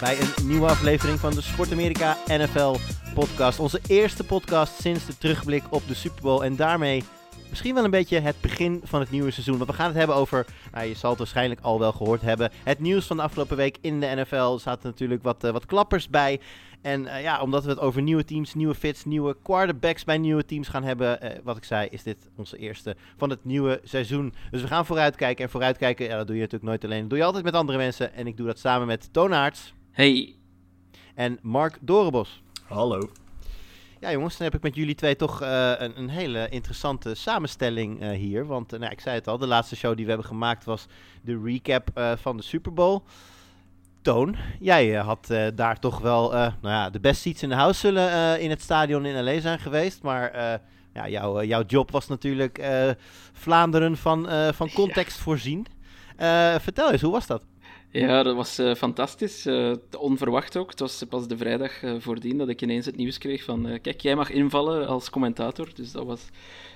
bij een nieuwe aflevering van de Sport Amerika NFL podcast. Onze eerste podcast sinds de terugblik op de Super Bowl en daarmee misschien wel een beetje het begin van het nieuwe seizoen. Want we gaan het hebben over, nou, je zal het waarschijnlijk al wel gehoord hebben, het nieuws van de afgelopen week in de NFL. Er zaten natuurlijk wat, eh, wat klappers bij. En eh, ja, omdat we het over nieuwe teams, nieuwe fits, nieuwe quarterbacks bij nieuwe teams gaan hebben, eh, wat ik zei, is dit onze eerste van het nieuwe seizoen. Dus we gaan vooruitkijken. En vooruitkijken, ja, dat doe je natuurlijk nooit alleen. Dat doe je altijd met andere mensen. En ik doe dat samen met Toonaards Hey, en Mark Dorenbos. Hallo. Ja, jongens, dan heb ik met jullie twee toch eh, een, een hele interessante samenstelling eh, hier. Want, eh, nou, ik zei het al, de laatste show die we hebben gemaakt was de recap eh, van de Super Bowl. Toon, jij had eh, daar toch wel, eh, nou ja, de best seats in de house zullen eh, in het stadion in L.A. zijn geweest. Maar eh, ja, jouw, jouw job was natuurlijk eh, Vlaanderen van, eh, van context voorzien. Eh, vertel eens, hoe was dat? Ja, dat was eh, fantastisch. eh, onverwacht ook. Het was pas de vrijdag eh, voordien dat ik ineens het nieuws kreeg van... kijk, jij mag invallen als commentator. Dus dat was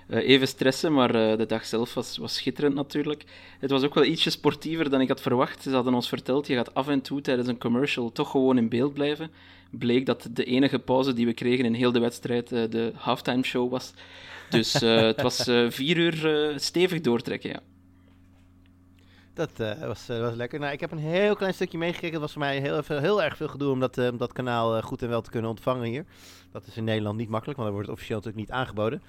even stressen, maar de dag zelf was, was schitterend natuurlijk. Het was ook wel ietsje sportiever dan ik had verwacht. Ze hadden ons verteld, je gaat af en toe tijdens een commercial toch gewoon in beeld blijven. Bleek dat de enige pauze die we kregen in heel de wedstrijd de halftime show was. Dus het was vier uur stevig doortrekken, ja. Dat eh, was, eh, was lekker. Nou, ik heb een heel klein stukje meegekregen. Het was voor mij heel, heel erg veel gedoe om dat, eh, dat kanaal goed en wel te kunnen ontvangen hier. Dat is in Nederland niet makkelijk, want dan wordt het officieel natuurlijk niet aangeboden.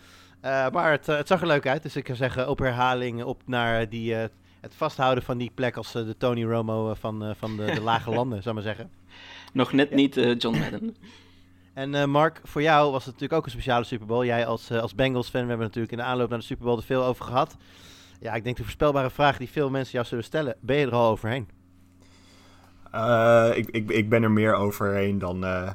Maar het, het zag er leuk uit. Dus ik zou zeggen, op herhaling op naar die, het vasthouden van die plek als de Tony Romo van, van de, de lage landen, zou ik maar zeggen. Nog net niet John Madden. En Mark, voor jou was het natuurlijk ook een speciale Super Bowl. Jij als, als Bengals-fan, we hebben natuurlijk in de aanloop naar de Super Bowl er veel over gehad. Ja, ik denk de voorspelbare vraag die veel mensen jou zullen stellen. Ben je er al overheen? Eh, ik, ik, ik ben er meer overheen dan, eh,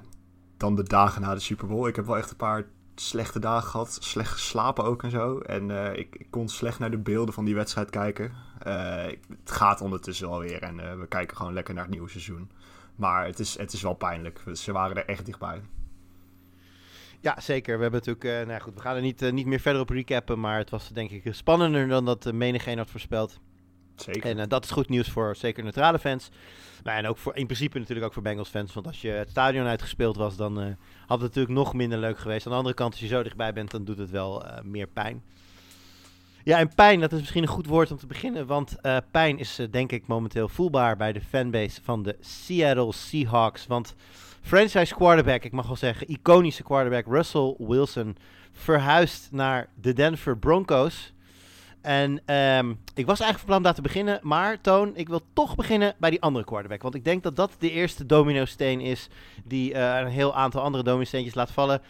dan de dagen na de Super Bowl. Ik heb wel echt een paar slechte dagen gehad. Slecht geslapen ook en zo. En eh, ik, ik kon slecht naar de beelden van die wedstrijd kijken. Het gaat ondertussen wel weer. En we kijken gewoon lekker naar het nieuwe seizoen. Maar het is, het is wel pijnlijk. Ze waren er echt dichtbij. Ja, zeker. We hebben natuurlijk, eh, nou goed, we gaan er niet, eh, niet meer verder op recappen, maar het was denk ik spannender dan dat menigeen had voorspeld. Zeker. En eh, dat is goed nieuws voor zeker neutrale fans. Maar en ook voor, in principe natuurlijk ook voor Bengals fans, want als je het stadion uitgespeeld was, dan eh, had het natuurlijk nog minder leuk geweest. Aan de andere kant, als je zo dichtbij bent, dan doet het wel eh, meer pijn. Ja, en pijn, dat is misschien een goed woord om te beginnen, want eh, pijn is eh, denk ik momenteel voelbaar bij de fanbase van de Seattle Seahawks. Want franchise quarterback, ik mag wel zeggen, iconische quarterback Russell Wilson verhuist naar de Denver Broncos. En ehm, ik was eigenlijk van plan om daar te beginnen, maar Toon, ik wil toch beginnen bij die andere quarterback. Want ik denk dat dat de eerste domino-steen is die eh, een heel aantal andere domino-steentjes laat vallen.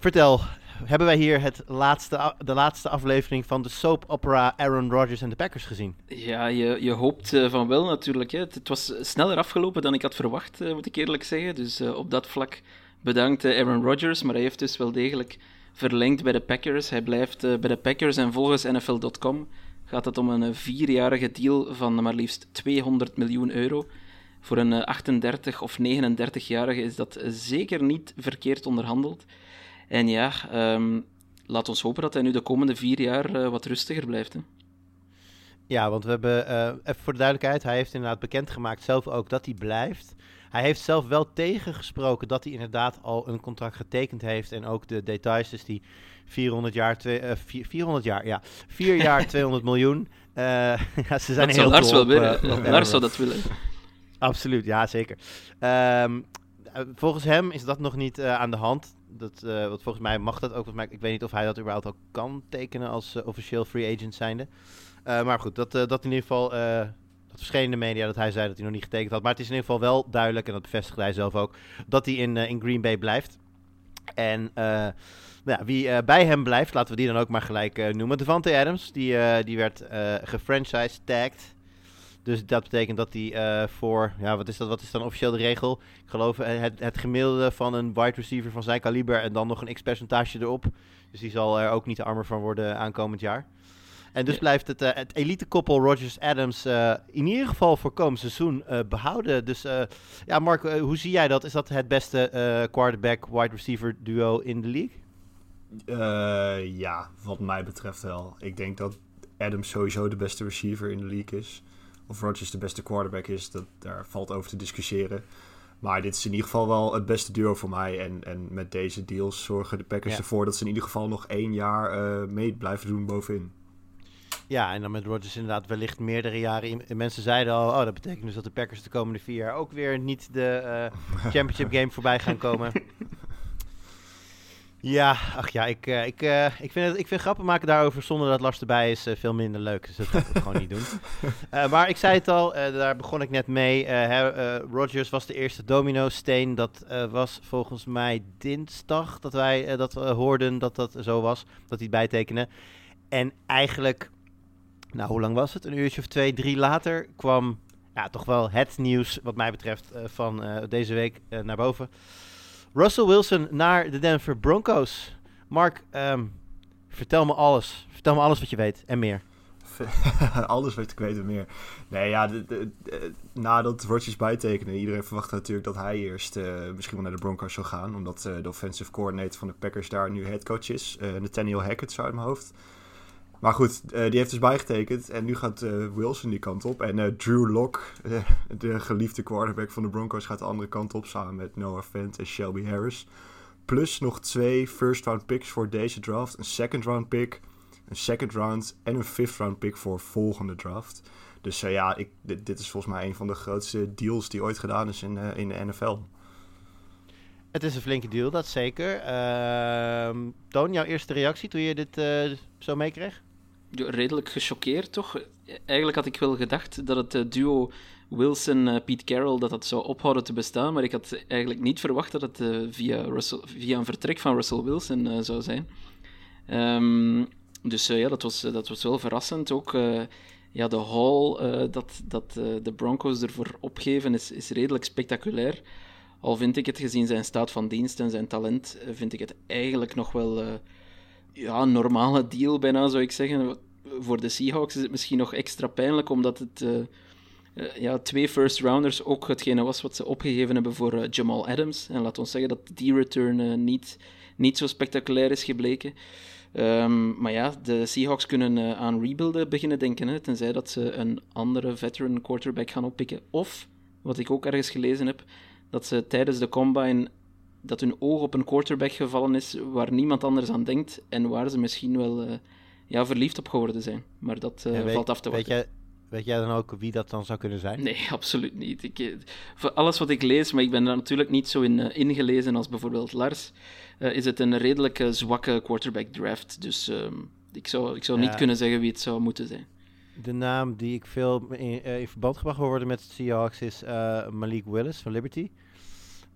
Vertel, hebben wij hier het laatste, de laatste aflevering van de soap opera Aaron Rodgers en de Packers gezien? Ja, je, je hoopt eh, van wel natuurlijk. Hè. Het, was sneller afgelopen dan ik had verwacht, eh, moet ik eerlijk zeggen. Dus eh, op dat vlak bedankt Aaron Rodgers. Maar hij heeft dus wel degelijk verlengd bij de Packers. Hij blijft bij de Packers en volgens NFL.com gaat het om een vierjarige deal van maar liefst 200 miljoen euro. Voor een eh, 38 of 39-jarige is dat zeker niet verkeerd onderhandeld. En ja, ehm, laat ons hopen dat hij nu de komende vier jaar eh, wat rustiger blijft. Hè. Ja, want we hebben, eh, even voor de duidelijkheid, hij heeft inderdaad bekendgemaakt zelf ook dat hij blijft. Hij heeft zelf wel tegengesproken dat hij inderdaad al een contract getekend heeft. En ook de details, dus die 400 jaar, twee, eh, vier- 400 jaar, ja, 4 jaar 200 miljoen. Eh, ja, ze zijn Dat heel zou Lars wel willen. eh, Lars zou dat willen. Absoluut, ja zeker. Ehm, eh, volgens hem is dat nog niet eh, aan de hand. Dat, eh, volgens mij mag dat ook. Mij, ik weet niet of hij dat überhaupt al kan tekenen als eh, officieel free agent zijnde. Eh, maar goed, dat, dat in ieder geval. dat verscheen in de media dat hij zei dat hij nog niet getekend had. Maar het is in ieder geval wel duidelijk, en dat bevestigde hij zelf ook, dat hij in, in Green Bay blijft. En Nou ja, wie bij hem blijft, laten we die dan ook maar gelijk noemen. Devante Adams, die, die werd eh gefranchise tagged. Dus dat betekent dat hij eh, voor, ja, wat is dat? Wat is dan officieel de regel? Ik geloof eh, het, het gemiddelde van een wide receiver van zijn kaliber en dan nog een x-percentage erop. Dus die zal er ook niet armer van worden aankomend jaar. En dus blijft het, eh, het elite koppel Rodgers-Adams eh, in ieder geval voor komend seizoen eh, behouden. Dus ja, Mark, hoe zie jij dat? Is dat het beste quarterback-wide receiver duo in de league? Ja, wat mij betreft wel. Ik denk dat Adams sowieso de beste receiver in de league is. Of Rodgers de beste quarterback is, dat, daar valt over te discussiëren. Maar dit is in ieder geval wel het beste duo voor mij. En, en met deze deals zorgen de Packers Ja. ervoor dat ze in ieder geval nog één jaar eh, mee blijven doen bovenin. Ja, en dan met Rodgers inderdaad wellicht meerdere jaren. Mensen zeiden al, oh, dat betekent dus dat de Packers de komende vier jaar ook weer niet de eh, championship game voorbij gaan komen. Ja, ach ja, ik, eh, ik, eh, ik, vind het, ik vind grappen maken daarover zonder dat Lars erbij is eh, veel minder leuk. Dus dat ga ik gewoon niet doen. Maar ik zei het al, daar begon ik net mee. Rodgers was de eerste domino-steen. Dat was volgens mij dinsdag dat wij dat hoorden dat dat zo was. Dat hij bijtekende. En eigenlijk, nou hoe lang was het? Een uurtje of twee, drie later kwam ja, toch wel het nieuws wat mij betreft van deze week naar boven. Russell Wilson naar de Denver Broncos. Mark, ehm, vertel me alles. Vertel me alles wat je weet en meer. Alles wat ik weet en meer. Nee, ja, de, de- de- nadat Rodgers iedereen verwachtte natuurlijk dat hij eerst eh, misschien wel naar de Broncos zou gaan. Omdat eh, de offensive coordinator van de Packers daar nu headcoach is. eh Nathaniel Hackett, zo uit mijn hoofd. Maar goed, eh, die heeft dus bijgetekend. En nu gaat eh, Wilson die kant op. En eh, Drew Lock, de geliefde quarterback van de Broncos, gaat de andere kant op. Samen met Noah Fent en Shelby Harris. Plus nog twee first round picks voor deze draft. Een second round pick een second round en een fifth round pick voor volgende draft. Dus ja, ik, dit, is volgens mij een van de grootste deals die ooit gedaan is in, in de NFL. Het is een flinke deal, dat zeker. Ehm Toon, jouw eerste reactie toen je dit zo meekreeg? Redelijk gechoqueerd, toch? Eigenlijk had ik wel gedacht dat het eh, duo Wilson-Pete Carroll dat dat zou ophouden te bestaan, maar ik had eigenlijk niet verwacht dat het eh, via, Russell, via een vertrek van Russell Wilson eh, zou zijn. Ehm, dus eh, ja, dat was, dat was wel verrassend. Ook eh, ja, de haul eh, dat, dat eh, de Broncos ervoor opgeven is, is redelijk spectaculair. Al vind ik het gezien zijn staat van dienst en zijn talent, eh, vind ik het eigenlijk nog wel... ja, normale deal bijna, zou ik zeggen. Voor de Seahawks is het misschien nog extra pijnlijk, omdat het eh, eh, ja, twee first rounders ook hetgene was wat ze opgegeven hebben voor eh, Jamal Adams. En laat ons zeggen dat die return niet, niet zo spectaculair is gebleken. Ehm, maar ja, de Seahawks kunnen aan rebuilden beginnen denken, hè, tenzij dat ze een andere veteran quarterback gaan oppikken. Of, wat ik ook ergens gelezen heb, dat ze tijdens de combine dat hun oog op een quarterback gevallen is waar niemand anders aan denkt en waar ze misschien wel eh, ja, verliefd op geworden zijn. Maar dat eh, weet- valt af te weet wachten. jij, weet jij dan ook wie dat dan zou kunnen zijn? Nee, absoluut niet. Ik, eh, voor alles wat ik lees, maar ik ben daar natuurlijk niet zo in ingelezen als bijvoorbeeld Lars, is het een redelijk zwakke quarterback draft. Dus ehm, ik zou, ik zou niet kunnen zeggen wie het zou moeten zijn. De naam die ik veel in, in verband gebracht worden met de Seahawks is Malik Willis van Liberty.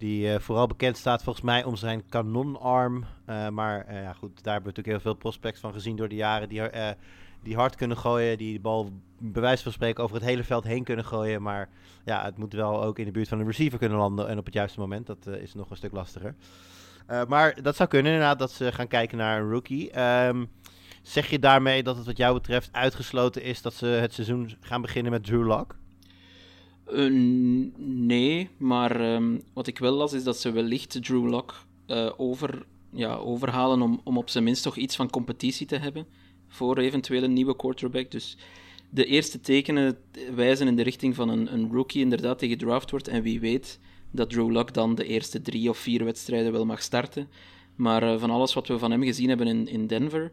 Die eh, vooral bekend staat volgens mij om zijn kanonarm. Eh, maar eh, ja, goed, daar hebben we natuurlijk heel veel prospects van gezien door de jaren. Die, die hard kunnen gooien, die de bal bij wijze van spreken over het hele veld heen kunnen gooien. Maar ja, het moet wel ook in de buurt van een receiver kunnen landen en op het juiste moment. Dat is nog een stuk lastiger. Maar dat zou kunnen inderdaad, dat ze gaan kijken naar een rookie. Ehm, zeg je daarmee dat het wat jou betreft uitgesloten is dat ze het seizoen gaan beginnen met Drew Lock? Eh, nee, maar ehm, wat ik wel las is dat ze wellicht Drew Lock eh, over, ja, overhalen om, om op zijn minst toch iets van competitie te hebben voor eventueel een nieuwe quarterback. Dus de eerste tekenen wijzen in de richting van een, een rookie inderdaad die gedraft wordt. En wie weet dat Drew Lock dan de eerste drie of vier wedstrijden wel mag starten. Maar eh, van alles wat we van hem gezien hebben in, in Denver,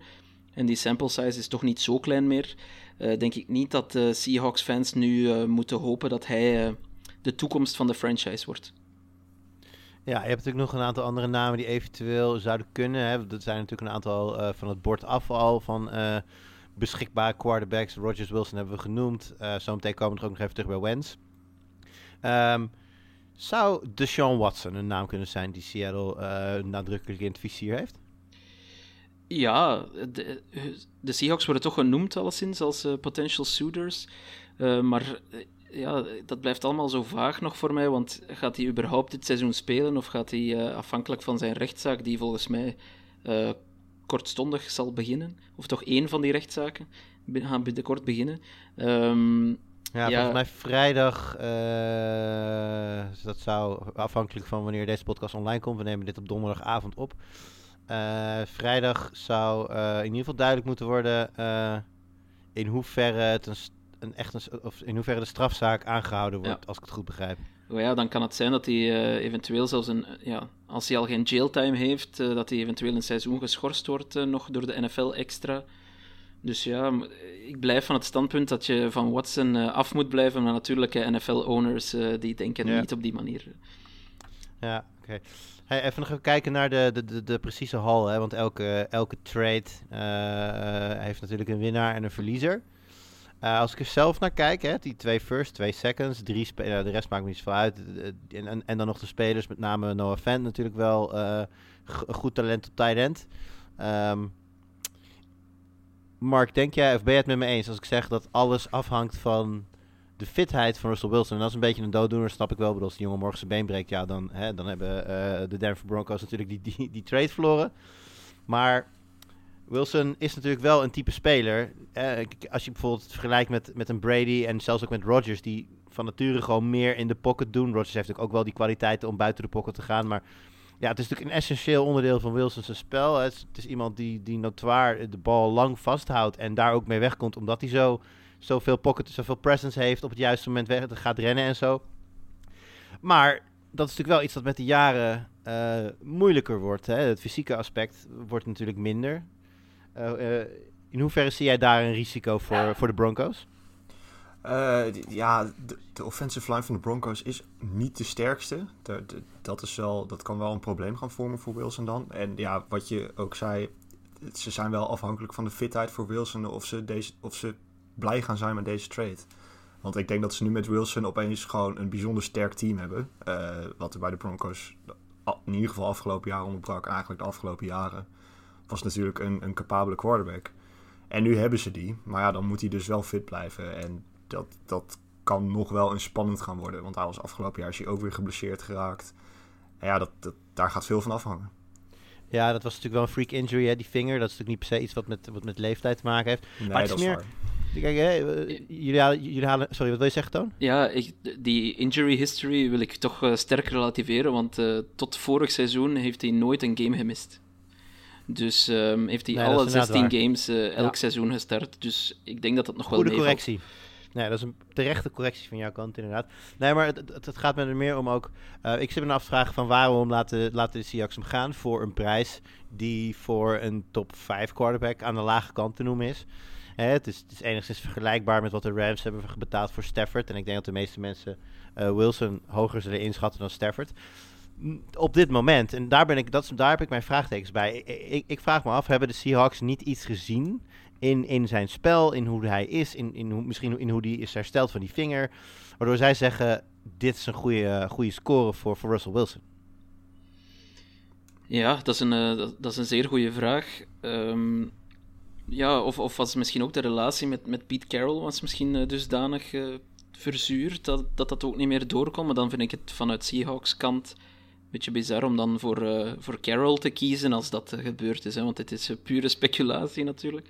en die sample size is toch niet zo klein meer, eh, denk ik niet dat de Seahawks-fans nu eh, moeten hopen dat hij eh, de toekomst van de franchise wordt. Ja, je hebt natuurlijk nog een aantal andere namen die eventueel zouden kunnen. Hè. Dat zijn natuurlijk een aantal van het bord af al van beschikbare quarterbacks. Rogers Wilson hebben we genoemd. Zometeen komen we er ook nog even terug bij Wentz. Ehm, zou Deshaun Watson een naam kunnen zijn die Seattle nadrukkelijk in het vizier heeft? Ja, de, de Seahawks worden toch genoemd alleszins als uh, potential suitors. Uh, maar uh, ja, dat blijft allemaal zo vaag nog voor mij. Want gaat hij überhaupt dit seizoen spelen? Of gaat hij afhankelijk van zijn rechtszaak, die volgens mij kortstondig zal beginnen, of toch één van die rechtszaken gaan binnenkort beginnen. Um, ja, ja, volgens mij vrijdag, uh, dat zou afhankelijk van wanneer deze podcast online komt, we nemen dit op donderdagavond op. Uh, vrijdag zou uh, in ieder geval duidelijk moeten worden in hoeverre het een, een echt een, of in hoeverre de strafzaak aangehouden wordt, ja. als ik het goed begrijp. Oh ja, dan kan het zijn dat hij uh, eventueel zelfs een, ja, als hij al geen jailtime heeft, uh, dat hij eventueel een seizoen geschorst wordt uh, nog door de NFL extra. Dus ja, ik blijf van het standpunt dat je van Watson af moet blijven, maar natuurlijk NFL-owners die denken ja. niet op die manier. Ja, oké. Okay. Even nog kijken naar de, de, de, de precieze hal, hè? want elke, elke trade heeft natuurlijk een winnaar en een verliezer. Uh, als ik er zelf naar kijk, hè, die twee first, twee seconds, drie spelers, de rest maakt me niet zoveel uit. En, en, dan nog de spelers, met name Noah Fant natuurlijk wel. Goed talent op tight end. Um, Mark, denk jij, of ben je het met me eens als ik zeg dat alles afhangt van de fitheid van Russell Wilson? En dat is een beetje een dooddoener, snap ik wel. Bedoel, als die jongen morgen zijn been breekt, ja, dan, hè, dan hebben uh, de Denver Broncos natuurlijk die, die, die trade verloren. Maar Wilson is natuurlijk wel een type speler. Eh, als je bijvoorbeeld vergelijkt met, met een Brady en zelfs ook met Rodgers, die van nature gewoon meer in de pocket doen. Rodgers heeft ook wel die kwaliteiten om buiten de pocket te gaan. Maar ja, het is natuurlijk een essentieel onderdeel van Wilson's spel. Het is, het is, iemand die, die notoir de bal lang vasthoudt en daar ook mee wegkomt, omdat hij zo zoveel pocket, zoveel presence heeft op het juiste moment weg, gaat rennen en zo. Maar dat is natuurlijk wel iets dat met de jaren uh, moeilijker wordt. Hè? Het fysieke aspect wordt natuurlijk minder. Uh, in hoeverre zie jij daar een risico voor, voor de Broncos? Uh, ja, de, de, offensive line van de Broncos is niet de sterkste. De, de, dat, is wel, dat kan wel een probleem gaan vormen voor Wilson dan. En ja, wat je ook zei, ze zijn wel afhankelijk van de fitheid voor Wilson of ze, deze, of ze blij gaan zijn met deze trade. Want ik denk dat ze nu met Wilson opeens gewoon een bijzonder sterk team hebben. Uh, wat er bij de Broncos in ieder geval afgelopen jaar onderbrak, eigenlijk de afgelopen jaren was natuurlijk een, een capabele quarterback. En nu hebben ze die, maar ja, dan moet hij dus wel fit blijven. En dat, dat kan nog wel een spannend gaan worden, want hij was afgelopen jaar is hij ook weer geblesseerd geraakt. En ja, dat, dat, daar gaat veel van afhangen. Ja, dat was natuurlijk wel een freak injury, hè, die vinger. Dat is natuurlijk niet per se iets wat met, wat met leeftijd te maken heeft. Nee, maar het dat is meer... Kijk, hè, jullie, halen, jullie halen... Sorry, wat wil je zeggen, Toon? Ja, ik, die injury history wil ik toch uh, sterk relativeren, want uh, tot vorig seizoen heeft hij nooit een game gemist. Dus um, heeft hij nee, alle 16 games uh, elk ja. seizoen gestart. Dus ik denk dat dat nog Goede wel meevalt. correctie. Nee, dat is een terechte correctie van jouw kant, inderdaad. Nee, maar het, het, het gaat me er meer om ook... Uh, ik zit me af te vragen van waarom laten, laten de Seahawks hem gaan voor een prijs die voor een top 5 quarterback aan de lage kant te noemen is. Hè, het, is het is enigszins vergelijkbaar met wat de Rams hebben betaald voor Stafford. En ik denk dat de meeste mensen uh, Wilson hoger zullen inschatten dan Stafford op dit moment, en daar, ben ik, dat, daar heb ik mijn vraagtekens bij. Ik, ik, vraag me af, hebben de Seahawks niet iets gezien in, in zijn spel, in hoe hij is, in, in hoe, misschien in hoe hij is hersteld van die vinger, waardoor zij zeggen, dit is een goede, goede score voor, voor Russell Wilson? Ja, dat is een, uh, dat, is een zeer goede vraag. Um, ja, of, of was misschien ook de relatie met, met Pete Carroll was misschien uh, dusdanig uh, verzuurd dat, dat dat ook niet meer doorkomt. Maar dan vind ik het vanuit Seahawks kant beetje bizar om dan voor, uh, voor Carroll te kiezen als dat gebeurd is. Hè, want het is pure speculatie natuurlijk.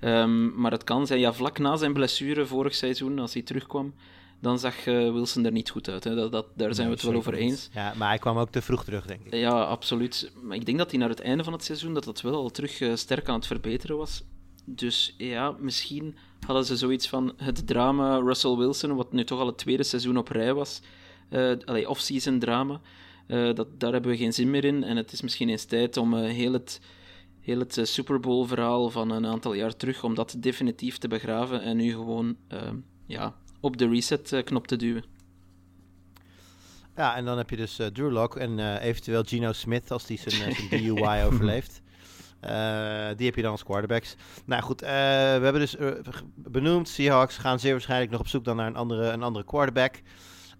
Um, maar het kan zijn, ja, vlak na zijn blessure vorig seizoen, als hij terugkwam, dan zag Wilson er niet goed uit. Hè. Dat, dat, daar zijn nee, we het wel over eens. Ja, maar hij kwam ook te vroeg terug, denk ik. Ja, absoluut. Maar ik denk dat hij naar het einde van het seizoen dat dat wel al terug sterk aan het verbeteren was. Dus ja, misschien hadden ze zoiets van het drama Russell Wilson, wat nu toch al het tweede seizoen op rij was. Uh, off-season drama. Uh, dat, daar hebben we geen zin meer in. En het is misschien eens tijd om uh, heel het, heel het Super Bowl verhaal van een aantal jaar terug, om dat definitief te begraven en nu gewoon ja, op de reset knop te duwen. Ja, en dan heb je dus Drew Lock en eventueel Geno Smith als die zijn, zijn DUI overleeft. Die heb je dan als quarterbacks. Nou goed, we hebben dus benoemd. Seahawks gaan zeer waarschijnlijk nog op zoek dan naar een andere, een andere quarterback.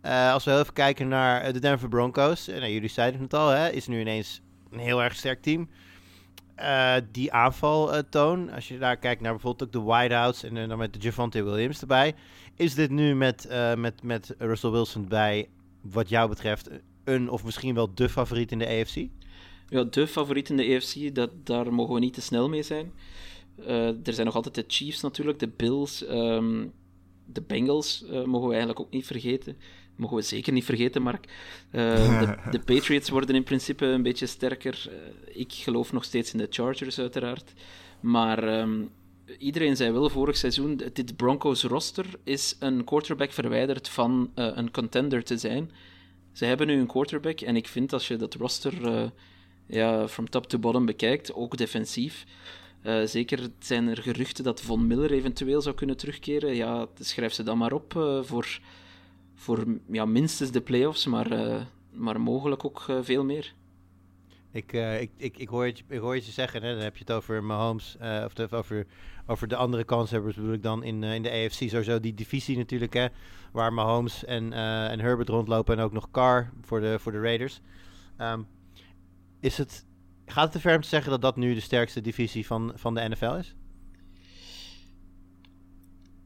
Uh, als we even kijken naar de Denver Broncos. Uh, nou, jullie zeiden het al, hè, is nu ineens een heel erg sterk team. eh, die aanvaltoon, als je daar kijkt naar bijvoorbeeld ook de wideouts en eh, dan met de Javante Williams erbij, is dit nu met, eh, met, met Russell Wilson bij, wat jou betreft, een of misschien wel de favoriet in de AFC? Ja, de favoriet in de AFC, dat, daar mogen we niet te snel mee zijn. Eh, er zijn nog altijd de Chiefs natuurlijk, de Bills, ehm, de Bengals eh, mogen we eigenlijk ook niet vergeten. Mogen we zeker niet vergeten, Mark. Eh, de, de Patriots worden in principe een beetje sterker. Eh, ik geloof nog steeds in de Chargers, uiteraard. Maar ehm, iedereen zei wel vorig seizoen: dit Broncos roster is een quarterback verwijderd van een contender te zijn. Ze hebben nu een quarterback en ik vind als je dat roster ja, from top to bottom bekijkt, ook defensief. eh, zeker zijn er geruchten dat Von Miller eventueel zou kunnen terugkeren. Ja, schrijf ze dan maar op eh, voor, voor ja, minstens de playoffs, maar, eh, maar mogelijk ook veel meer. Ik, ik, ik, ik, hoor je- ik hoor je zeggen, hè? dan heb je het over Mahomes, of over, over de andere kanshebbers bedoel ik dan in, in de AFC. Sowieso die divisie natuurlijk, hè, waar Mahomes en, en Herbert rondlopen en ook nog Carr voor de, voor de Raiders. Ehm, is het, gaat het te ver om te zeggen dat dat nu de sterkste divisie van, van de NFL is?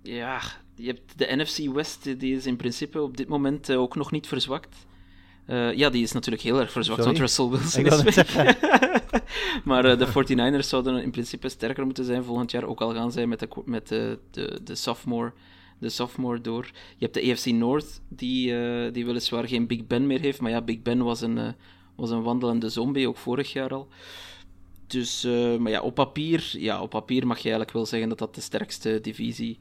Ja, je hebt de NFC West, die is in principe op dit moment eh, ook nog niet verzwakt. Eh, ja, die is natuurlijk heel erg verzwakt, Sorry? want Russell Wilson is weg. maar eh, de 49ers zouden in principe sterker moeten zijn volgend jaar, ook al gaan zij met de, met de, de, de, sophomore, de sophomore door. Je hebt de AFC North, die, die weliswaar geen Big Ben meer heeft, maar ja, Big Ben was een, was een wandelende zombie, ook vorig jaar al. Dus, eh, maar ja, op papier, ja, op papier mag je eigenlijk wel zeggen dat dat de sterkste divisie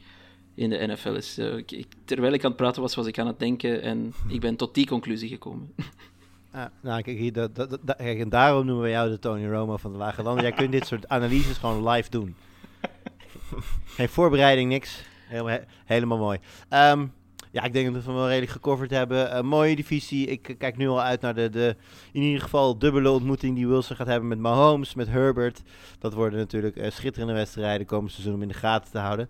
in de NFL is. Eh, ik- terwijl ik aan het praten was, was ik aan het denken en ik ben tot die conclusie gekomen. Ah, nou, kijk, hier, dat, dat, dat- kijk, en daarom noemen we jou de Tony Romo van de Lage Landen. Jij kunt dit soort analyses gewoon live doen. Geen voorbereiding, niks. Helemaal, he- helemaal mooi. Ehm, ja, ik denk dat we hem wel redelijk gecoverd hebben. Een mooie divisie. Ik eh, kijk nu al uit naar de, de, in ieder geval, dubbele ontmoeting die Wilson gaat hebben met Mahomes, met Herbert. Dat worden natuurlijk eh, schitterende wedstrijden komend seizoen om in de gaten te houden.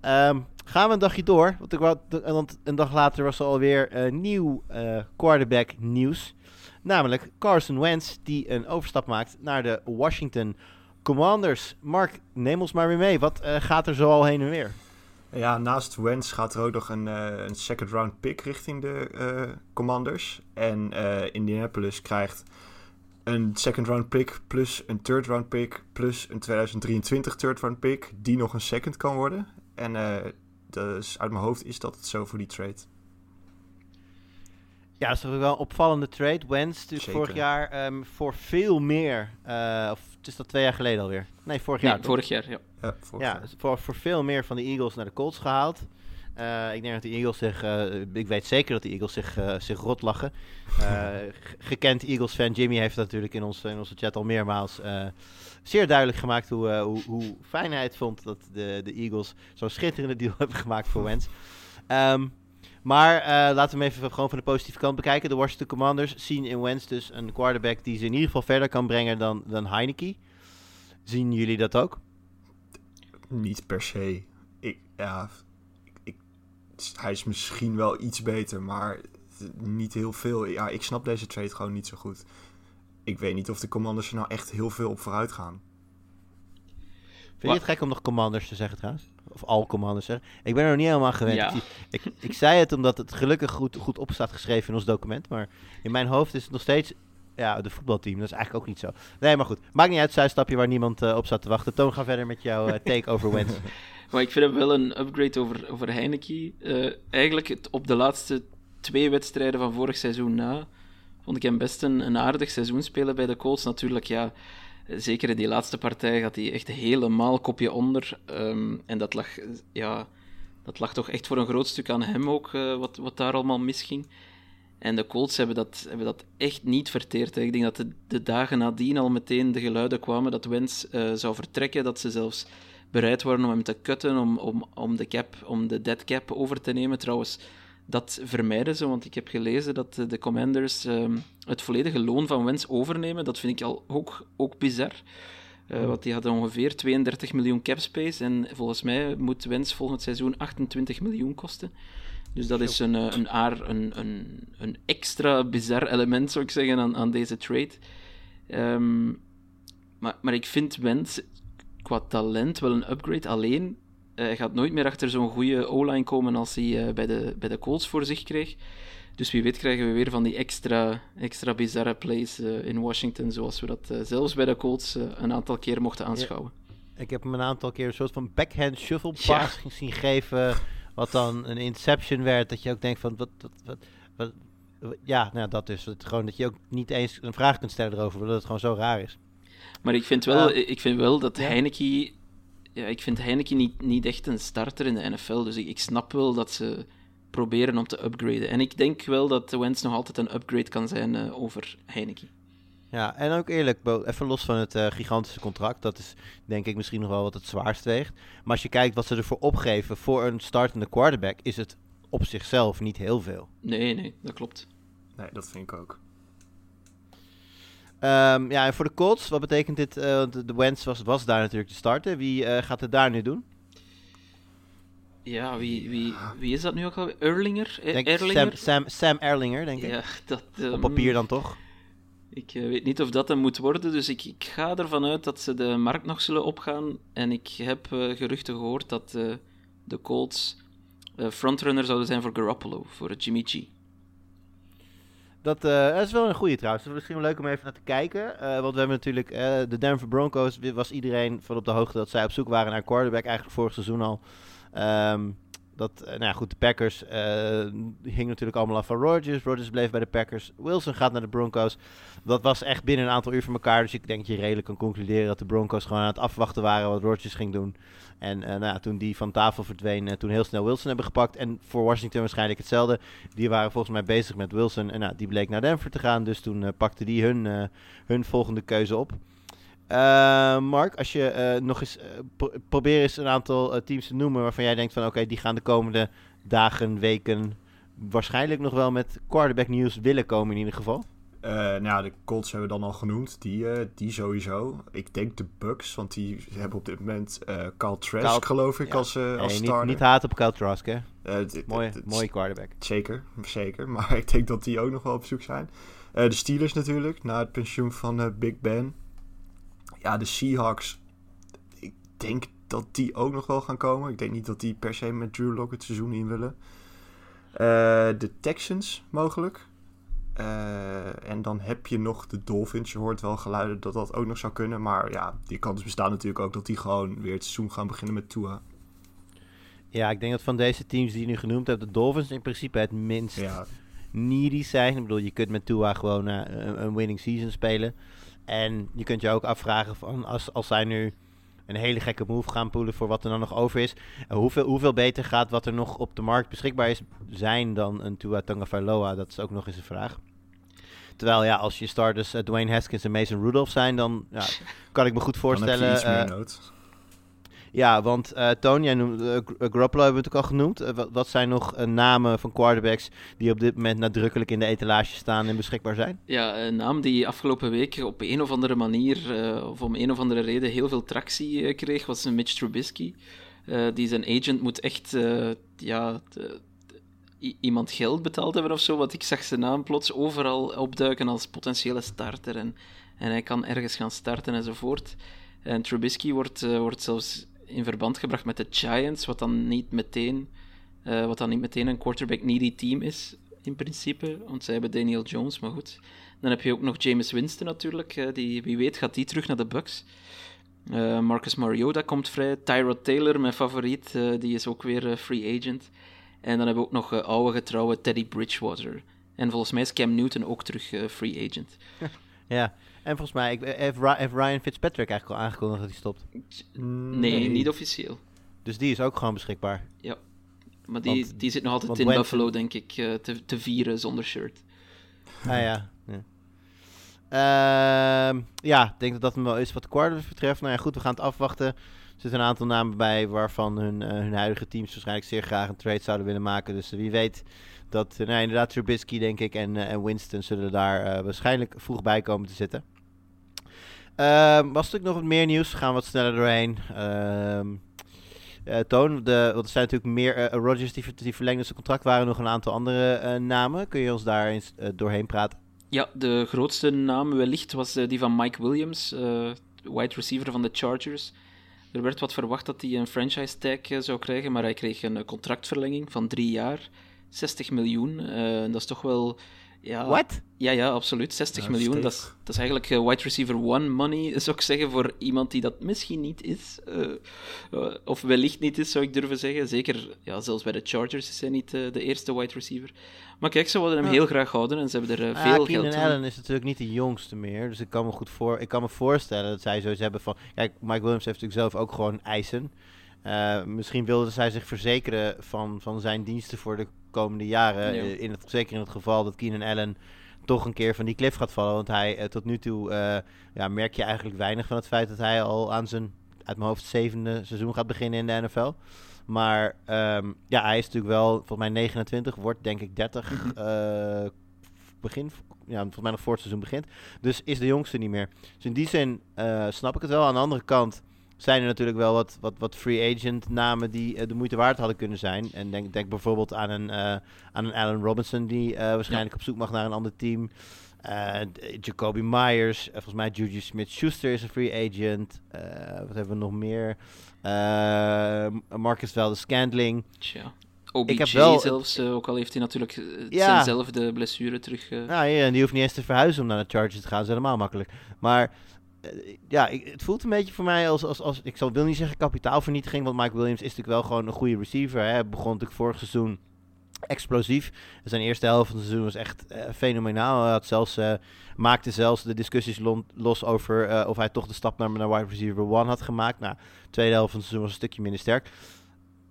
Ehm, gaan we een dagje door, want, ik een dag later was er alweer eh, nieuw eh, quarterback nieuws. Namelijk Carson Wentz, die een overstap maakt naar de Washington Commanders. Mark, neem ons maar weer mee. Wat eh, gaat er zo al heen en weer? Ja, naast Wentz gaat er ook nog een, eh, een second round pick richting de eh, Commanders. En eh, Indianapolis krijgt een second round pick plus een third round pick plus een 2023 third round pick die nog een second kan worden. En dus uit mijn hoofd is dat het zo voor die trade. Ja, dat is toch wel een opvallende trade. Wentz dus Zeker. vorig jaar ehm, voor veel meer, eh, of het is dat twee jaar geleden alweer? Nee, vorig jaar. Ja, toch? vorig jaar, ja. Ja, vorig Ja, jaar. voor, voor veel meer van de Eagles naar de Colts gehaald. Eh, ik denk dat de Eagles zich, eh, ik weet zeker dat de Eagles zich, zich rot lachen. Eh, gekend Eagles-fan Jimmy heeft dat natuurlijk in, ons, in onze chat al meermaals eh, zeer duidelijk gemaakt hoe, eh, hoe, hoe fijn hij het vond dat de, de Eagles zo'n schitterende deal hebben gemaakt voor Wentz. Ehm, maar eh, laten we hem even gewoon van de positieve kant bekijken. De Washington Commanders zien in Wentz dus een quarterback die ze in ieder geval verder kan brengen dan, dan Heineke. Zien jullie dat ook? Niet per se. Ik, ja, ik, ik- hij is misschien wel iets beter, maar niet heel veel. Ja, ik snap deze trade gewoon niet zo goed. Ik weet niet of de Commanders er nou echt heel veel op vooruit gaan. Vind je het gek om nog commanders te zeggen trouwens? Of al commanders zeggen? Ik ben er nog niet helemaal gewend. Ja. Ik, ik, ik zei het omdat het gelukkig goed, goed op staat geschreven in ons document. Maar in mijn hoofd is het nog steeds ja, de voetbalteam. Dat is eigenlijk ook niet zo. Nee, maar goed. Maakt niet uit, zijstapje waar niemand eh, op staat te wachten. Toon, ga verder met jouw eh, take over Wentz. Maar ik vind hem wel een upgrade over, over Heineke. Eh, eigenlijk het, op de laatste twee wedstrijden van vorig seizoen na, vond ik hem best een, een aardig seizoen spelen bij de Colts. Natuurlijk, ja, zeker in die laatste partij gaat hij echt helemaal kopje onder. Ehm, en dat lag, ja, dat lag toch echt voor een groot stuk aan hem ook, eh, wat, wat daar allemaal misging. En de Colts hebben dat, hebben dat echt niet verteerd. Ik denk dat de, de dagen nadien al meteen de geluiden kwamen dat Wentz eh, zou vertrekken, dat ze zelfs bereid waren om hem te cutten, om, om, om, de cap, om de dead cap over te nemen. Trouwens, dat vermijden ze, want ik heb gelezen dat de, de Commanders ehm, het volledige loon van Wentz overnemen. Dat vind ik al ook, ook bizar. Eh, want die hadden ongeveer 32 miljoen cap space en volgens mij moet Wentz volgend seizoen 28 miljoen kosten. Dus dat is een, eh, een, aar, een, een, een extra bizar element, zou ik zeggen, aan, aan deze trade. Ehm, Maar, maar ik vind Wentz qua talent wel een upgrade. Alleen, hij gaat nooit meer achter zo'n goede O-line komen als hij eh, bij, de, bij de Colts voor zich kreeg. Dus wie weet krijgen we weer van die extra, extra bizarre plays eh, in Washington, zoals we dat eh, zelfs bij de Colts eh, een aantal keer mochten aanschouwen. Ik heb hem een aantal keer een soort van backhand shuffle Ja. pass zien geven. Wat dan een interception werd. Dat je ook denkt van wat. wat, wat, ja, nou dat is het. Gewoon dat je ook niet eens een vraag kunt stellen erover. Omdat het gewoon zo raar is. Maar ik vind wel, Ah. ik vind wel dat Ja. Heineke... Ja, ik vind Heineke niet, niet echt een starter in de NFL. Dus ik, ik snap wel dat ze proberen om te upgraden. En ik denk wel dat Wentz nog altijd een upgrade kan zijn eh, over Heineke. Ja, en ook eerlijk, Bo, even los van het eh, gigantische contract. Dat is denk ik misschien nog wel wat het zwaarst weegt. Maar als je kijkt wat ze ervoor opgeven voor een startende quarterback, is het op zichzelf niet heel veel. Nee, nee, dat klopt. Nee, dat vind ik ook. Ehm, ja, en voor de Colts, wat betekent dit? Eh, want de, de Wentz was, was daar natuurlijk te starten. Wie eh, gaat het daar nu doen? Ja, wie, wie, wie is dat nu ook alweer? Erlinger? Eh, Denk Erlinger? Sam, Sam, Sam Erlinger, denk ik. Ja, dat... eh, Op papier dan toch? Ik weet niet of dat hem moet worden, dus ik, ik ga ervan uit dat ze de markt nog zullen opgaan. En ik heb geruchten gehoord dat de Colts frontrunner zouden zijn voor Garoppolo, voor Jimmy G. Dat, eh, dat is wel een goede trouwens. Het is misschien wel leuk om even naar te kijken. Eh, want we hebben natuurlijk eh, de Denver Broncos. Was iedereen van op de hoogte dat zij op zoek waren naar quarterback. Eigenlijk vorig seizoen al. Ehm, dat, eh, nou ja, goed, de Packers eh hingen natuurlijk allemaal af van Rodgers. Rodgers bleef bij de Packers. Wilson gaat naar de Broncos. Dat was echt binnen een aantal uur van elkaar. Dus ik denk dat je redelijk kan concluderen dat de Broncos gewoon aan het afwachten waren wat Rodgers ging doen. En eh, nou ja, toen die van tafel verdween, toen heel snel Wilson hebben gepakt. En voor Washington waarschijnlijk hetzelfde. Die waren volgens mij bezig met Wilson. En nou, die bleek naar Denver te gaan. Dus toen pakte die hun, hun volgende keuze op. Eh, Mark, als je eh, nog eens eh, pro- probeer eens een aantal teams te noemen waarvan jij denkt van oké, die gaan de komende dagen, weken waarschijnlijk nog wel met quarterback nieuws willen komen in ieder geval. Nou ja, de Colts hebben we dan al genoemd. Die, die sowieso. Ik denk de Bucks, want die hebben op dit moment Carl Trask, Kyle- geloof ik, ja. als, als Hey, niet, starter. niet haat op Kyle Trask, hè? Mooie, mooie quarterback. Zeker, zeker. Maar ik denk dat die ook nog wel op zoek zijn. De Steelers natuurlijk, na het pensioen van Big Ben. Ja, de Seahawks. Ik denk dat die ook nog wel gaan komen. Ik denk niet dat die per se met Drew Lock het seizoen in willen. Eh, de Texans mogelijk. Eh, en dan heb je nog de Dolphins. Je hoort wel geluiden dat dat ook nog zou kunnen. Maar ja, die kans bestaat natuurlijk ook dat die gewoon weer het seizoen gaan beginnen met Tua. Ja, ik denk dat van deze teams die je nu genoemd hebt, de Dolphins in principe het minst Ja, needy zijn. Ik bedoel, je kunt met Tua gewoon eh, een winning season spelen. En je kunt je ook afvragen van als, als zij nu een hele gekke move gaan poelen voor wat er dan nog over is. eh, hoeveel, hoeveel beter gaat wat er nog op de markt beschikbaar is zijn dan een Tua Tagovailoa? Dat is ook nog eens een vraag. Terwijl ja, als je starters eh, Dwayne Haskins en Mason Rudolph zijn, dan ja, kan ik me goed dan voorstellen. heb je iets meer eh, nood. Ja, want eh Toon, jij noemde eh, Gr- eh, hebben we het ook al genoemd. Wat, zijn nog namen van quarterbacks die op dit moment nadrukkelijk in de etalage staan en beschikbaar zijn? Ja, een naam die afgelopen week op een of andere manier, of om een of andere reden, heel veel tractie kreeg, was Mitch Trubisky. Die zijn agent moet echt ja, iemand geld betaald hebben of zo, want ik zag zijn naam plots overal opduiken als potentiële starter. En, en hij kan ergens gaan starten enzovoort. En Trubisky wordt, wordt zelfs in verband gebracht met de Giants, wat dan niet meteen, eh, wat dan niet meteen een quarterback-needy team is, in principe. Want zij hebben Daniel Jones, maar goed. Dan heb je ook nog James Winston natuurlijk. eh, die, wie weet gaat die terug naar de Bucks. Eh, Marcus Mariota komt vrij. Tyrod Taylor, mijn favoriet, die is ook weer free agent. En dan hebben we ook nog oude getrouwe Teddy Bridgewater. En volgens mij is Cam Newton ook terug free agent. Ja, en volgens mij ik, heeft, Ry- heeft Ryan Fitzpatrick eigenlijk al aangekondigd dat hij stopt. Nee, niet officieel. Dus die is ook gewoon beschikbaar. Ja. Maar die, Want- die zit nog altijd in Buffalo, denk ik, eh, te, te vieren zonder shirt. Ah ja. ja. Ehm, ja, ik denk dat dat hem wel is wat de quarterbacks betreft. Nou ja, goed, we gaan het afwachten. Er zitten een aantal namen bij waarvan hun, eh, hun huidige teams waarschijnlijk zeer graag een trade zouden willen maken. Dus wie weet dat, eh, nou, inderdaad, Trubisky denk ik en, eh, Winston zullen daar waarschijnlijk vroeg bij komen te zitten. Ehm, was natuurlijk nog wat meer nieuws. We gaan wat sneller doorheen. Eh, Toon, de, er zijn natuurlijk meer eh, Rodgers die, die verlengde zijn contract. waren nog een aantal andere namen. Kun je ons daar eens doorheen praten? Ja, de grootste naam wellicht was die van Mike Williams. Wide receiver van de Chargers. Er werd wat verwacht dat hij een franchise tag eh, zou krijgen, maar hij kreeg een eh, contractverlenging van drie jaar, 60 miljoen. Eh, dat is toch wel... Ja, What? Ja, ja, absoluut. 60 Ja, miljoen. Dat is, stevig. dat is eigenlijk wide receiver one money, zou ik zeggen, voor iemand die dat misschien niet is. of wellicht niet is, zou ik durven zeggen. Zeker, ja, zelfs bij de Chargers is hij niet de eerste wide receiver. Maar kijk, ze wilden hem Ja. heel graag houden en ze hebben er eh, Ah, veel Keenan geld aan. Allen is natuurlijk niet de jongste meer. Dus ik kan me goed voor, ik kan me voorstellen dat zij zoiets hebben van. Kijk, Mike Williams heeft natuurlijk zelf ook gewoon eisen. Eh, misschien wilde zij zich verzekeren van, van zijn diensten voor de komende jaren. Ja. Eh, in het, zeker in het geval dat Keenan Allen toch een keer van die cliff gaat vallen. Want hij tot nu toe ja, merk je eigenlijk weinig van het feit dat hij al aan zijn, uit mijn hoofd, zevende seizoen gaat beginnen in de NFL. Maar ehm, ja, hij is natuurlijk wel, volgens mij 29, wordt denk ik 30 eh, begin, ja, volgens mij nog voor het seizoen begint. Dus is de jongste niet meer. Dus in die zin eh, snap ik het wel. Aan de andere kant zijn er natuurlijk wel wat, wat, wat free agent namen die eh, de moeite waard hadden kunnen zijn. En denk, denk bijvoorbeeld aan een, aan een Allen Robinson die waarschijnlijk op zoek mag naar een ander team. Jacoby Myers, volgens mij Juju Smith-Schuster is een free agent. Wat hebben we nog meer? Eh, Marcus Valdez-Scantling. Tja. OBJ Ik heb wel- zelfs, eh, ook al heeft hij natuurlijk eh, Ja. zijnzelfde blessure terug. eh, Nou ja, en die hoeft niet eens te verhuizen om naar de Chargers te gaan. Dat is helemaal makkelijk. Maar ja, ik, het voelt een beetje voor mij als, als, als ik zal, wil niet zeggen kapitaalvernietiging, want Mike Williams is natuurlijk wel gewoon een goede receiver. Hè. Hij begon natuurlijk vorig seizoen explosief. Zijn eerste helft van het seizoen was echt eh, fenomenaal. Hij had zelfs, eh, maakte zelfs de discussies los over eh, of hij toch de stap naar, naar wide receiver one had gemaakt. Nou, de tweede helft van het seizoen was een stukje minder sterk.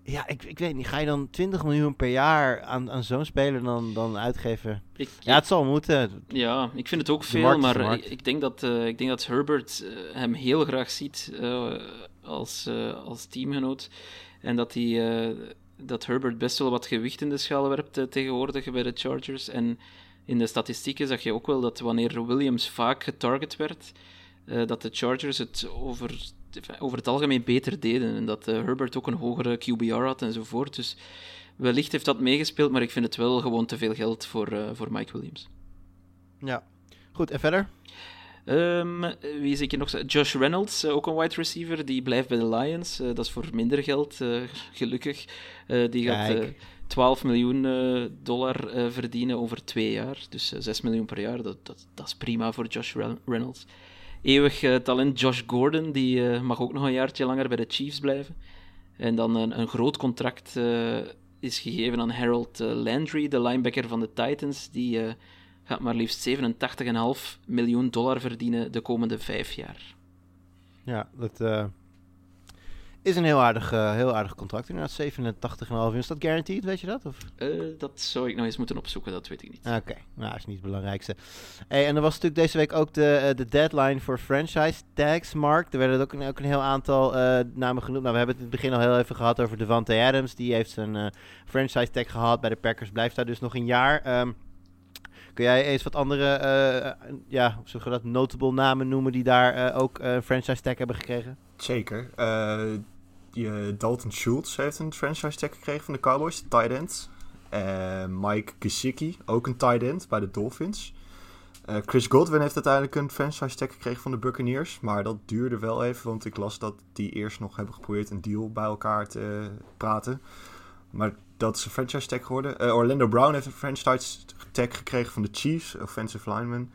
Ja, ik, ik weet niet. Ga je dan 20 miljoen per jaar aan, aan zo'n speler dan, dan uitgeven? ik, Ja, het zal moeten. Ja, ik vind het ook veel, markt maar ik, ik denk dat, ik denk dat Herbert hem heel graag ziet als, als teamgenoot. En dat, hij, dat Herbert best wel wat gewicht in de schaal werpt eh, tegenwoordig bij de Chargers. En in de statistieken zag je ook wel dat wanneer Williams vaak getarget werd, eh, dat de Chargers het over, over het algemeen beter deden. En dat eh, Herbert ook een hogere QBR had enzovoort. Dus wellicht heeft dat meegespeeld, maar ik vind het wel gewoon te veel geld voor, voor Mike Williams. Ja. Goed, en verder? Ehm, wie zie ik nog? Josh Reynolds, eh, ook een wide receiver, die blijft bij de Lions. Eh, dat is voor minder geld, eh, gelukkig. Die gaat Kijk. eh, 12 miljoen dollar verdienen over twee jaar. Dus eh, 6 miljoen per jaar, dat, dat, dat is prima voor Josh Re- Reynolds. Eeuwig talent Josh Gordon, die mag ook nog een jaartje langer bij de Chiefs blijven. En dan een, een groot contract is gegeven aan Harold Landry, de linebacker van de Titans. Die gaat maar liefst 87,5 miljoen dollar verdienen de komende vijf jaar. Ja, dat eh, is een heel aardig, eh, heel aardig contract. Inderdaad, 87,5 uur. Is dat guaranteed, weet je dat? Of? Eh, dat zou ik nog eens moeten opzoeken, dat weet ik niet. Oké, nou, dat is niet het belangrijkste. Hey, en er was natuurlijk deze week ook de, de deadline voor franchise tags, Mark. Er werden ook een, ook een heel aantal namen genoemd. Nou, we hebben het in het begin al heel even gehad over Devante Adams. Die heeft zijn franchise tag gehad bij de Packers. Blijft daar dus nog een jaar. Ehm, kun jij eens wat andere, eh, ja, je dat, notable namen noemen die daar eh, ook eh, een franchise tag hebben gekregen? Zeker. Die, Dalton Schultz heeft een franchise tag gekregen van de Cowboys, tight end. Mike Gesicki, ook een tight end bij de Dolphins. Chris Godwin heeft uiteindelijk een franchise tag gekregen van de Buccaneers. Maar dat duurde wel even, want ik las dat die eerst nog hebben geprobeerd een deal bij elkaar te praten. Maar dat is een franchise tag geworden. Orlando Brown heeft een franchise tag gekregen van de Chiefs, offensive lineman.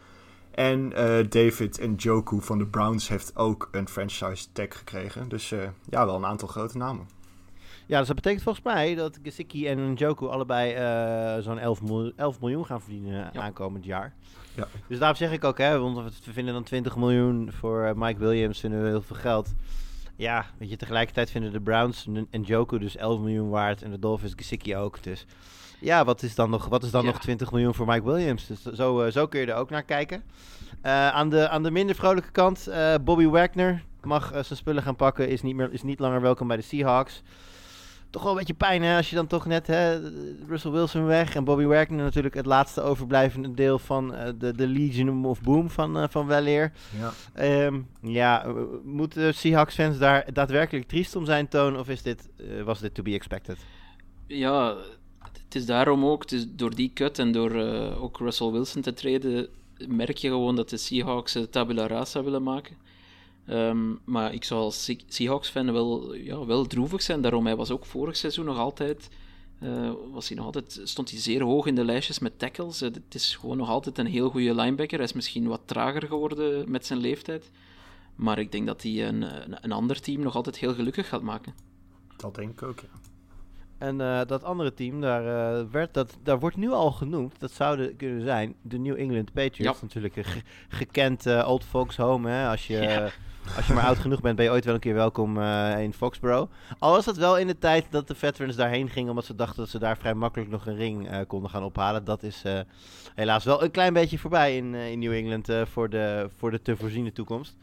En eh, David Njoku van de Browns heeft ook een franchise tag gekregen. Dus eh, ja, wel een aantal grote namen. Ja, dus dat betekent volgens mij dat Gesicki en Njoku allebei eh, zo'n 11, miljoen- 11 miljoen gaan verdienen Ja. aankomend jaar. Ja. Dus daarom zeg ik ook, hè, want we vinden dan 20 miljoen voor Mike Williams, vinden we heel veel geld. Ja, weet je, tegelijkertijd vinden de Browns en Njoku dus 11 miljoen waard en de Dolphins Gesicki ook. Dus ja, wat is dan nog, wat is dan Ja. nog 20 miljoen voor Mike Williams? Dus zo, eh, zo kun je er ook naar kijken. Eh, aan, de, aan de minder vrolijke kant, eh, Bobby Wagner mag zijn spullen gaan pakken, is niet, meer, is niet langer welkom bij de Seahawks toch wel een beetje pijn hè, als je dan toch net hè, Russell Wilson weg en Bobby Wagner natuurlijk het laatste overblijvende deel van eh, de, de Legion of Boom van, eh van Weleer. Ja. Ehm, ja, moeten Seahawks fans daar daadwerkelijk triest om zijn toon of is dit, was dit to be expected? Ja, het is daarom ook, het is door die cut en door eh, ook Russell Wilson te treden, merk je gewoon dat de Seahawks eh, tabula rasa willen maken. Ehm, maar ik zou als Se- Seahawks-fan wel, ja, wel droevig zijn. Daarom, hij was ook vorig seizoen nog altijd... eh, was hij nog altijd, stond hij zeer hoog in de lijstjes met tackles. Het is gewoon nog altijd een heel goede linebacker. Hij is misschien wat trager geworden met zijn leeftijd. Maar ik denk dat hij een, een, een ander team nog altijd heel gelukkig gaat maken. Dat denk ik ook, ja. En eh, dat andere team, daar, eh, werd dat, daar wordt nu al genoemd, dat zouden kunnen zijn, de New England Patriots. Ja. Natuurlijk een ge- gekend eh, old folks home. Hè? Als, je, Ja. als je maar oud genoeg bent, ben je ooit wel een keer welkom in Foxborough. Al was dat wel in de tijd dat de veterans daarheen gingen, omdat ze dachten dat ze daar vrij makkelijk nog een ring konden gaan ophalen. Dat is helaas wel een klein beetje voorbij in, in New England voor, de, voor de te voorziene toekomst.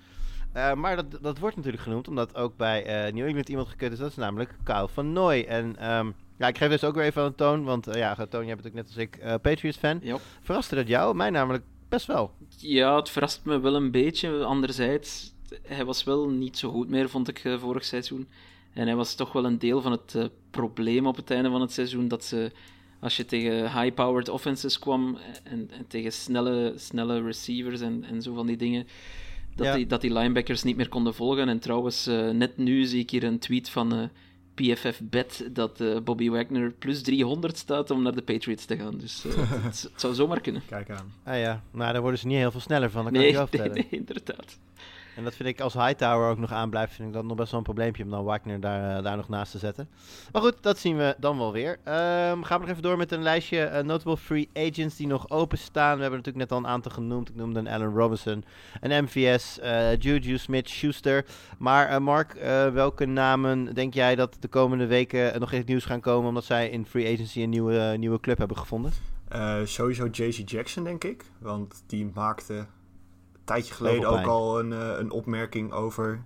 Eh, maar dat, dat wordt natuurlijk genoemd, omdat ook bij eh, New England iemand gekut is. Dat is namelijk Kyle van Nooy. En ehm, ja, ik geef dus ook weer even aan Toon, want eh, ja, Toon, jij bent ook net als ik Patriots-fan. Verraste dat jou? Mij namelijk best wel. Ja, het verrast me wel een beetje. Anderzijds, hij was wel niet zo goed meer, vond ik, vorig seizoen. En hij was toch wel een deel van het probleem op het einde van het seizoen. Dat ze, als je tegen high-powered offenses kwam en, en tegen snelle, snelle receivers en, en zo van die dingen, dat, Ja. die, dat die linebackers niet meer konden volgen. En trouwens, eh, net nu zie ik hier een tweet van eh, PFF Bet dat eh, Bobby Wagner plus 300 staat om naar de Patriots te gaan. Dus eh, het, het zou zomaar kunnen. Kijk aan. Ah ja, nou daar worden ze niet heel veel sneller van, dat kan Nee, je nee, vertellen. nee, inderdaad. En dat vind ik als Hightower ook nog aanblijft, vind ik dat nog best wel een probleempje om dan Wagner daar, eh, daar nog naast te zetten. Maar goed, dat zien we dan wel weer. Ehm, gaan we nog even door met een lijstje eh, notable free agents die nog openstaan. We hebben natuurlijk net al een aantal genoemd. Ik noemde een Allen Robinson, een MVS, eh, Juju Smith-Schuster. Maar Mark, welke namen denk jij dat de komende weken nog in het nieuws gaan komen omdat zij in free agency een nieuwe, nieuwe club hebben gevonden? Sowieso JC Jackson, denk ik. Want die maakte tijdje geleden ook al een, eh, een opmerking over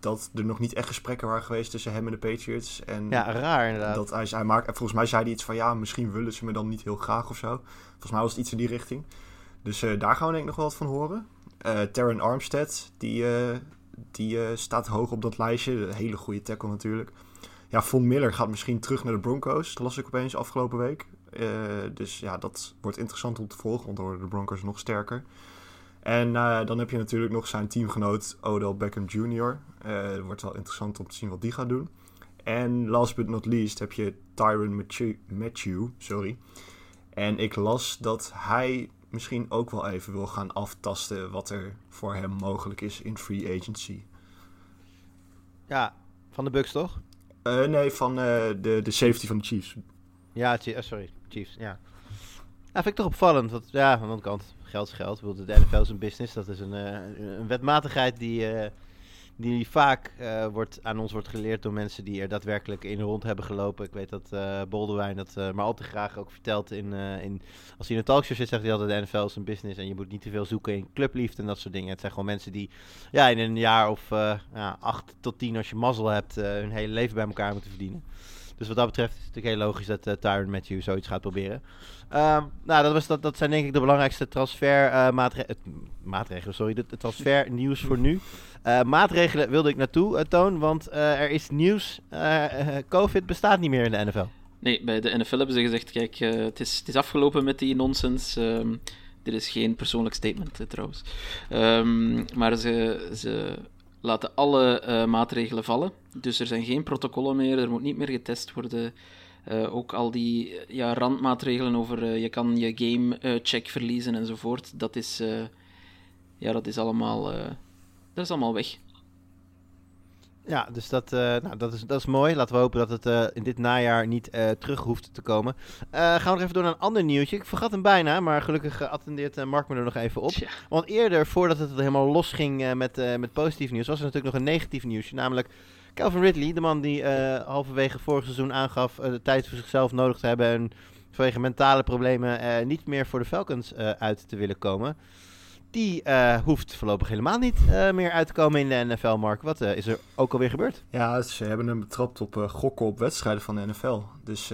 dat er nog niet echt gesprekken waren geweest tussen hem en de Patriots. En Ja, raar inderdaad. dat hij, hij maakt, volgens mij zei hij iets van ja, misschien willen ze me dan niet heel graag of zo. Volgens mij was het iets in die richting. Dus eh, daar gaan we denk ik nog wel wat van horen. Eh Terran Armstead, die, die staat hoog op dat lijstje. Een hele goede tackle natuurlijk. Ja, Von Miller gaat misschien terug naar de Broncos. Dat las ik opeens afgelopen week. Dus ja, dat wordt interessant om te volgen, want dan worden de Broncos nog sterker. En eh, dan heb je natuurlijk nog zijn teamgenoot Odell Beckham Jr. Eh, het wordt wel interessant om te zien wat die gaat doen. En last but not least heb je Tyron Matthew, Matthew sorry. En ik las dat hij misschien ook wel even wil gaan aftasten wat er voor hem mogelijk is in free agency. Ja, van de Bucks toch? Eh, nee, van de, de safety van de Chiefs. Ja, sorry, Chiefs, ja. Ja, vind ik toch opvallend. Want, ja, aan de andere kant, geld geld. Ik bedoel, De NFL is een business. Dat is een, eh, een wetmatigheid die, eh, die vaak eh, wordt, aan ons wordt geleerd door mensen die er daadwerkelijk in rond hebben gelopen. Ik weet dat Boldewijn dat maar al te graag ook vertelt. In, in, als hij in een talkshow zit, zegt hij altijd: de NFL is een business en je moet niet te veel zoeken in clubliefde en dat soort dingen. Het zijn gewoon mensen die ja, in een jaar of ja, acht tot tien, als je mazzel hebt, hun hele leven bij elkaar moeten verdienen. Dus wat dat betreft is het natuurlijk heel logisch dat eh Tyron Matthew zoiets gaat proberen. Ehm, nou, dat, was, dat, dat zijn denk ik de belangrijkste transfermaatregelen. maatregelen, sorry. De, transfernieuws voor nu. Eh, maatregelen wilde ik naartoe, eh, Toon, want eh, er is nieuws. Eh, eh, Covid bestaat niet meer in de NFL. Nee, bij de NFL hebben ze gezegd: kijk, eh, het, is, het is afgelopen met die nonsens. Ehm, dit is geen persoonlijk statement, eh, trouwens. Ehm, maar ze, ze laten alle eh, maatregelen vallen. Dus er zijn geen protocollen meer, er moet niet meer getest worden. Eh, ook al die eh, ja, randmaatregelen over je kan je game-check verliezen enzovoort, dat is, ja, dat is, allemaal, dat is allemaal weg. Ja, dus dat, eh, nou, dat, is, dat is mooi. Laten we hopen dat het eh, in dit najaar niet eh, terug hoeft te komen. Gaan we nog even door naar een ander nieuwtje. Ik vergat hem bijna, maar gelukkig attendeert Mark me er nog even op. Tja. Want eerder, voordat het helemaal losging met, met positief nieuws, was er natuurlijk nog een negatief nieuwsje. Namelijk Calvin Ridley, de man die halverwege vorig seizoen aangaf de tijd voor zichzelf nodig te hebben. En vanwege mentale problemen niet meer voor de Falcons uit te willen komen. Die eh, hoeft voorlopig helemaal niet eh, meer uit te komen in de NFL, Mark. Wat eh, is er ook alweer gebeurd? Ja, ze hebben hem betrapt op gokken op wedstrijden van de NFL. Dus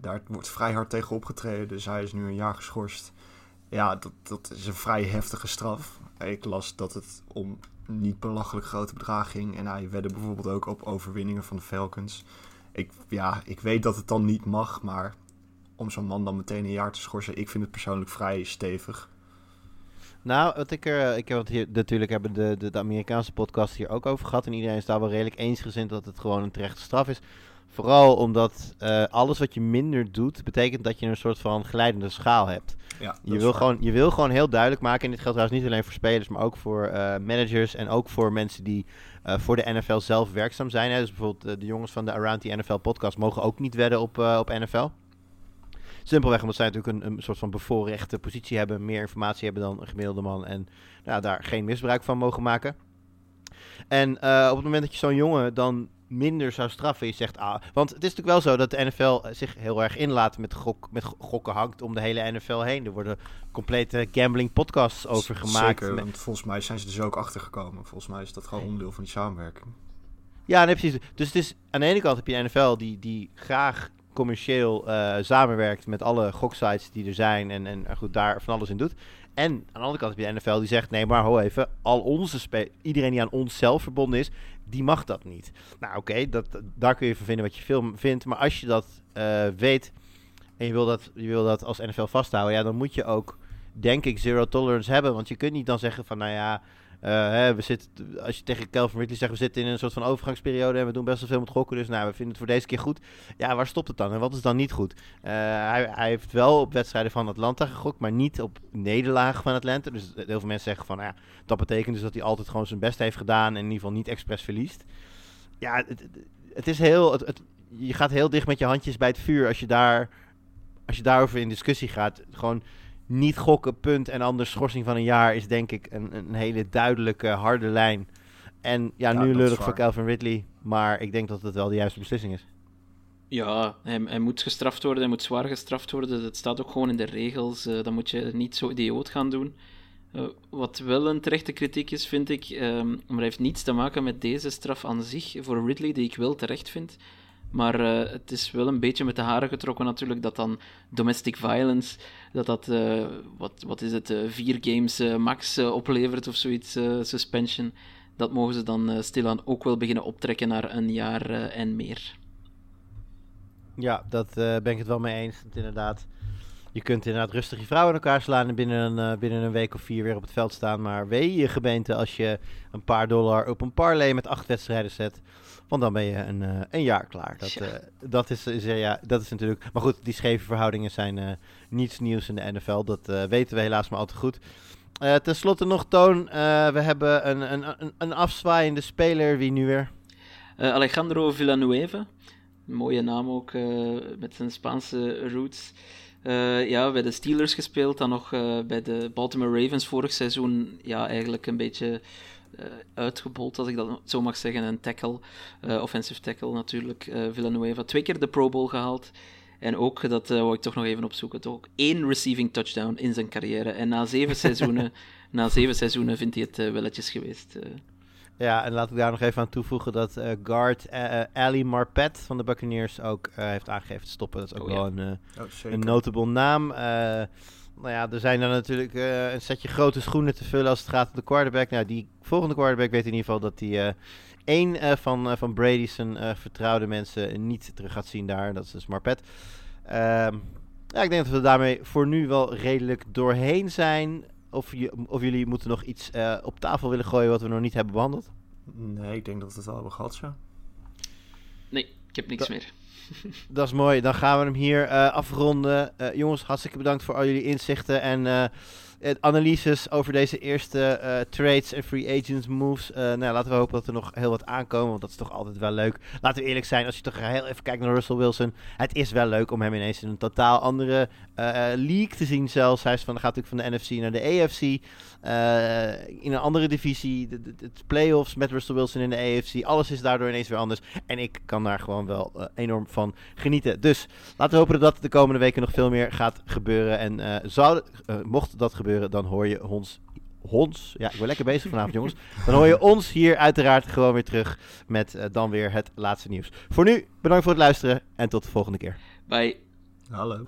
daar wordt vrij hard tegen opgetreden. Dus hij is nu een jaar geschorst. Ja, dat, dat is een vrij heftige straf. Ik las dat het om niet belachelijk grote bedragen ging. En hij wedde bijvoorbeeld ook op overwinningen van de Falcons. Ik, ja, ik weet dat het dan niet mag, maar om zo'n man dan meteen een jaar te schorsen, ik vind het persoonlijk vrij stevig. Nou, wat ik er, ik heb het hier natuurlijk hebben de, de, de Amerikaanse podcast hier ook over gehad en iedereen is daar wel redelijk eensgezind dat het gewoon een terechte straf is. Vooral omdat eh, alles wat je minder doet, betekent dat je een soort van glijdende schaal hebt. Ja, Je wil, gewoon, je wil gewoon heel duidelijk maken, en dit geldt trouwens niet alleen voor spelers, maar ook voor eh, managers en ook voor mensen die eh, voor de NFL zelf werkzaam zijn. Hè. Dus bijvoorbeeld eh, de jongens van de Around the NFL podcast mogen ook niet wedden op, eh, op NFL. Simpelweg omdat zij natuurlijk een, een soort van bevoorrechte positie hebben, meer informatie hebben dan een gemiddelde man en nou, daar geen misbruik van mogen maken. En eh, op het moment dat je zo'n jongen dan minder zou straffen, je zegt, ah, want het is natuurlijk wel zo dat de NFL zich heel erg inlaat met, gok, met go- gokken hangt om de hele NFL heen. Er worden complete gambling podcasts over gemaakt. Zeker, want volgens mij zijn ze er zo ook achter gekomen. Volgens mij is dat gewoon onderdeel van die samenwerking. Ja, nee, precies. Dus het is, aan de ene kant heb je de NFL die, die graag commercieel eh, samenwerkt met alle goksites die er zijn en, en goed, daar van alles in doet. En aan de andere kant heb je de NFL die zegt, nee, maar ho even, al onze iedereen die aan ons zelf verbonden is, die mag dat niet. Nou oké, dat daar kun je van vinden wat je film vindt, maar als je dat eh, weet en je wil dat, je wil dat als NFL vasthouden, ja, dan moet je ook, denk ik, zero tolerance hebben. Want je kunt niet dan zeggen van, nou ja, hè, we zitten, als je tegen Calvin Ridley zegt, we zitten in een soort van overgangsperiode en we doen best wel veel met gokken, dus nou, we vinden het voor deze keer goed. Ja, waar stopt het dan? En wat is dan niet goed? Eh, hij, hij heeft wel op wedstrijden van Atlanta gegokt, maar niet op nederlagen van Atlanta. Dus heel veel mensen zeggen van, nou ja, dat betekent dus dat hij altijd gewoon zijn best heeft gedaan en in ieder geval niet expres verliest. Ja, het, het, is heel, je gaat heel dicht met je handjes bij het vuur als je daar, als je daarover in discussie gaat. Gewoon niet gokken, punt. En anders schorsing van een jaar is denk ik een, een hele duidelijke, harde lijn. En ja, Ja, nu lullig voor. Calvin Ridley, maar ik denk dat het wel de juiste beslissing is. Ja, hij, hij moet gestraft worden, hij moet zwaar gestraft worden. Dat staat ook gewoon in de regels. eh dan moet je niet zo idioot gaan doen. Eh, wat wel een terechte kritiek is, vind ik, ehm, maar hij heeft niets te maken met deze straf aan zich voor Ridley, die ik wel terecht vind. Maar eh, het is wel een beetje met de haren getrokken natuurlijk dat dan domestic violence, dat dat, eh, wat, wat is het, eh, vier games max oplevert of zoiets, suspension. Dat mogen ze dan stilaan ook wel beginnen optrekken naar een jaar en meer. Ja, dat ben ik het wel mee eens. Inderdaad, je kunt inderdaad rustig je vrouw in elkaar slaan en binnen een, binnen een week of vier weer op het veld staan. Maar wee je gemeente als je een paar dollar op een parlay met acht wedstrijden zet. Want dan ben je een, eh, een jaar klaar. Dat, Ja. eh, dat, is, is, eh, ja, dat is natuurlijk... Maar goed, die scheve verhoudingen zijn eh, niets nieuws in de NFL. Dat eh, weten we helaas maar al te goed. Eh Ten slotte nog, Toon. eh, we hebben een, een, een, een afzwaaiende speler. Wie nu weer? Eh, Alejandro Villanueva, mooie naam ook, eh, met zijn Spaanse roots. Eh, ja, bij de Steelers gespeeld, dan nog eh, bij de Baltimore Ravens vorig seizoen. Ja, eigenlijk een beetje uitgebold, als ik dat zo mag zeggen. Een tackle, eh, offensive tackle natuurlijk. eh, Villanueva, twee keer de Pro Bowl gehaald. En ook, dat eh wou ik toch nog even opzoeken, toch ook één receiving touchdown in zijn carrière. En na zeven seizoenen, na zeven seizoenen vindt hij het eh, welletjes geweest. eh. Ja, en laat ik daar nog even aan toevoegen dat eh, guard eh, eh, Ali Marpet van de Buccaneers ook eh, heeft aangegeven te stoppen. Dat is ook Oh, ja. wel een, eh, Oh, een notable naam. Nou ja, er zijn dan natuurlijk eh, een setje grote schoenen te vullen als het gaat om de quarterback. Nou, die volgende quarterback weet in ieder geval dat hij eh één eh, van, eh, van Brady's zijn eh, vertrouwde mensen niet terug gaat zien daar. Dat is dus Marpet. Ehm, ja, ik denk dat we daarmee voor nu wel redelijk doorheen zijn. Of, je, of jullie moeten nog iets eh, op tafel willen gooien wat we nog niet hebben behandeld? Nee, ik denk dat we het al hebben gehad zo. Nee, ik heb niks meer. Dat is mooi. Dan gaan we hem hier eh, afronden. Eh, jongens, hartstikke bedankt voor al jullie inzichten en eh, analyses over deze eerste eh, trades en free agents moves. Eh, nou, laten we hopen dat er nog heel wat aankomen, want dat is toch altijd wel leuk. Laten we eerlijk zijn, als je toch heel even kijkt naar Russell Wilson. Het is wel leuk om hem ineens in een totaal andere eh, eh, league te zien zelfs. Hij is van, gaat natuurlijk van de NFC naar de AFC. Eh, in een andere divisie, de, de, playoffs met Russell Wilson in de AFC. Alles is daardoor ineens weer anders. En ik kan daar gewoon wel eh, enorm van genieten. Dus laten we hopen dat de komende weken nog veel meer gaat gebeuren. En eh, zou, eh, mocht dat gebeuren, dan hoor je ons. Hons, ja, ik ben lekker bezig vanavond, jongens. Dan hoor je ons hier uiteraard gewoon weer terug met eh, dan weer het laatste nieuws. Voor nu, bedankt voor het luisteren en tot de volgende keer. Bye. Hallo.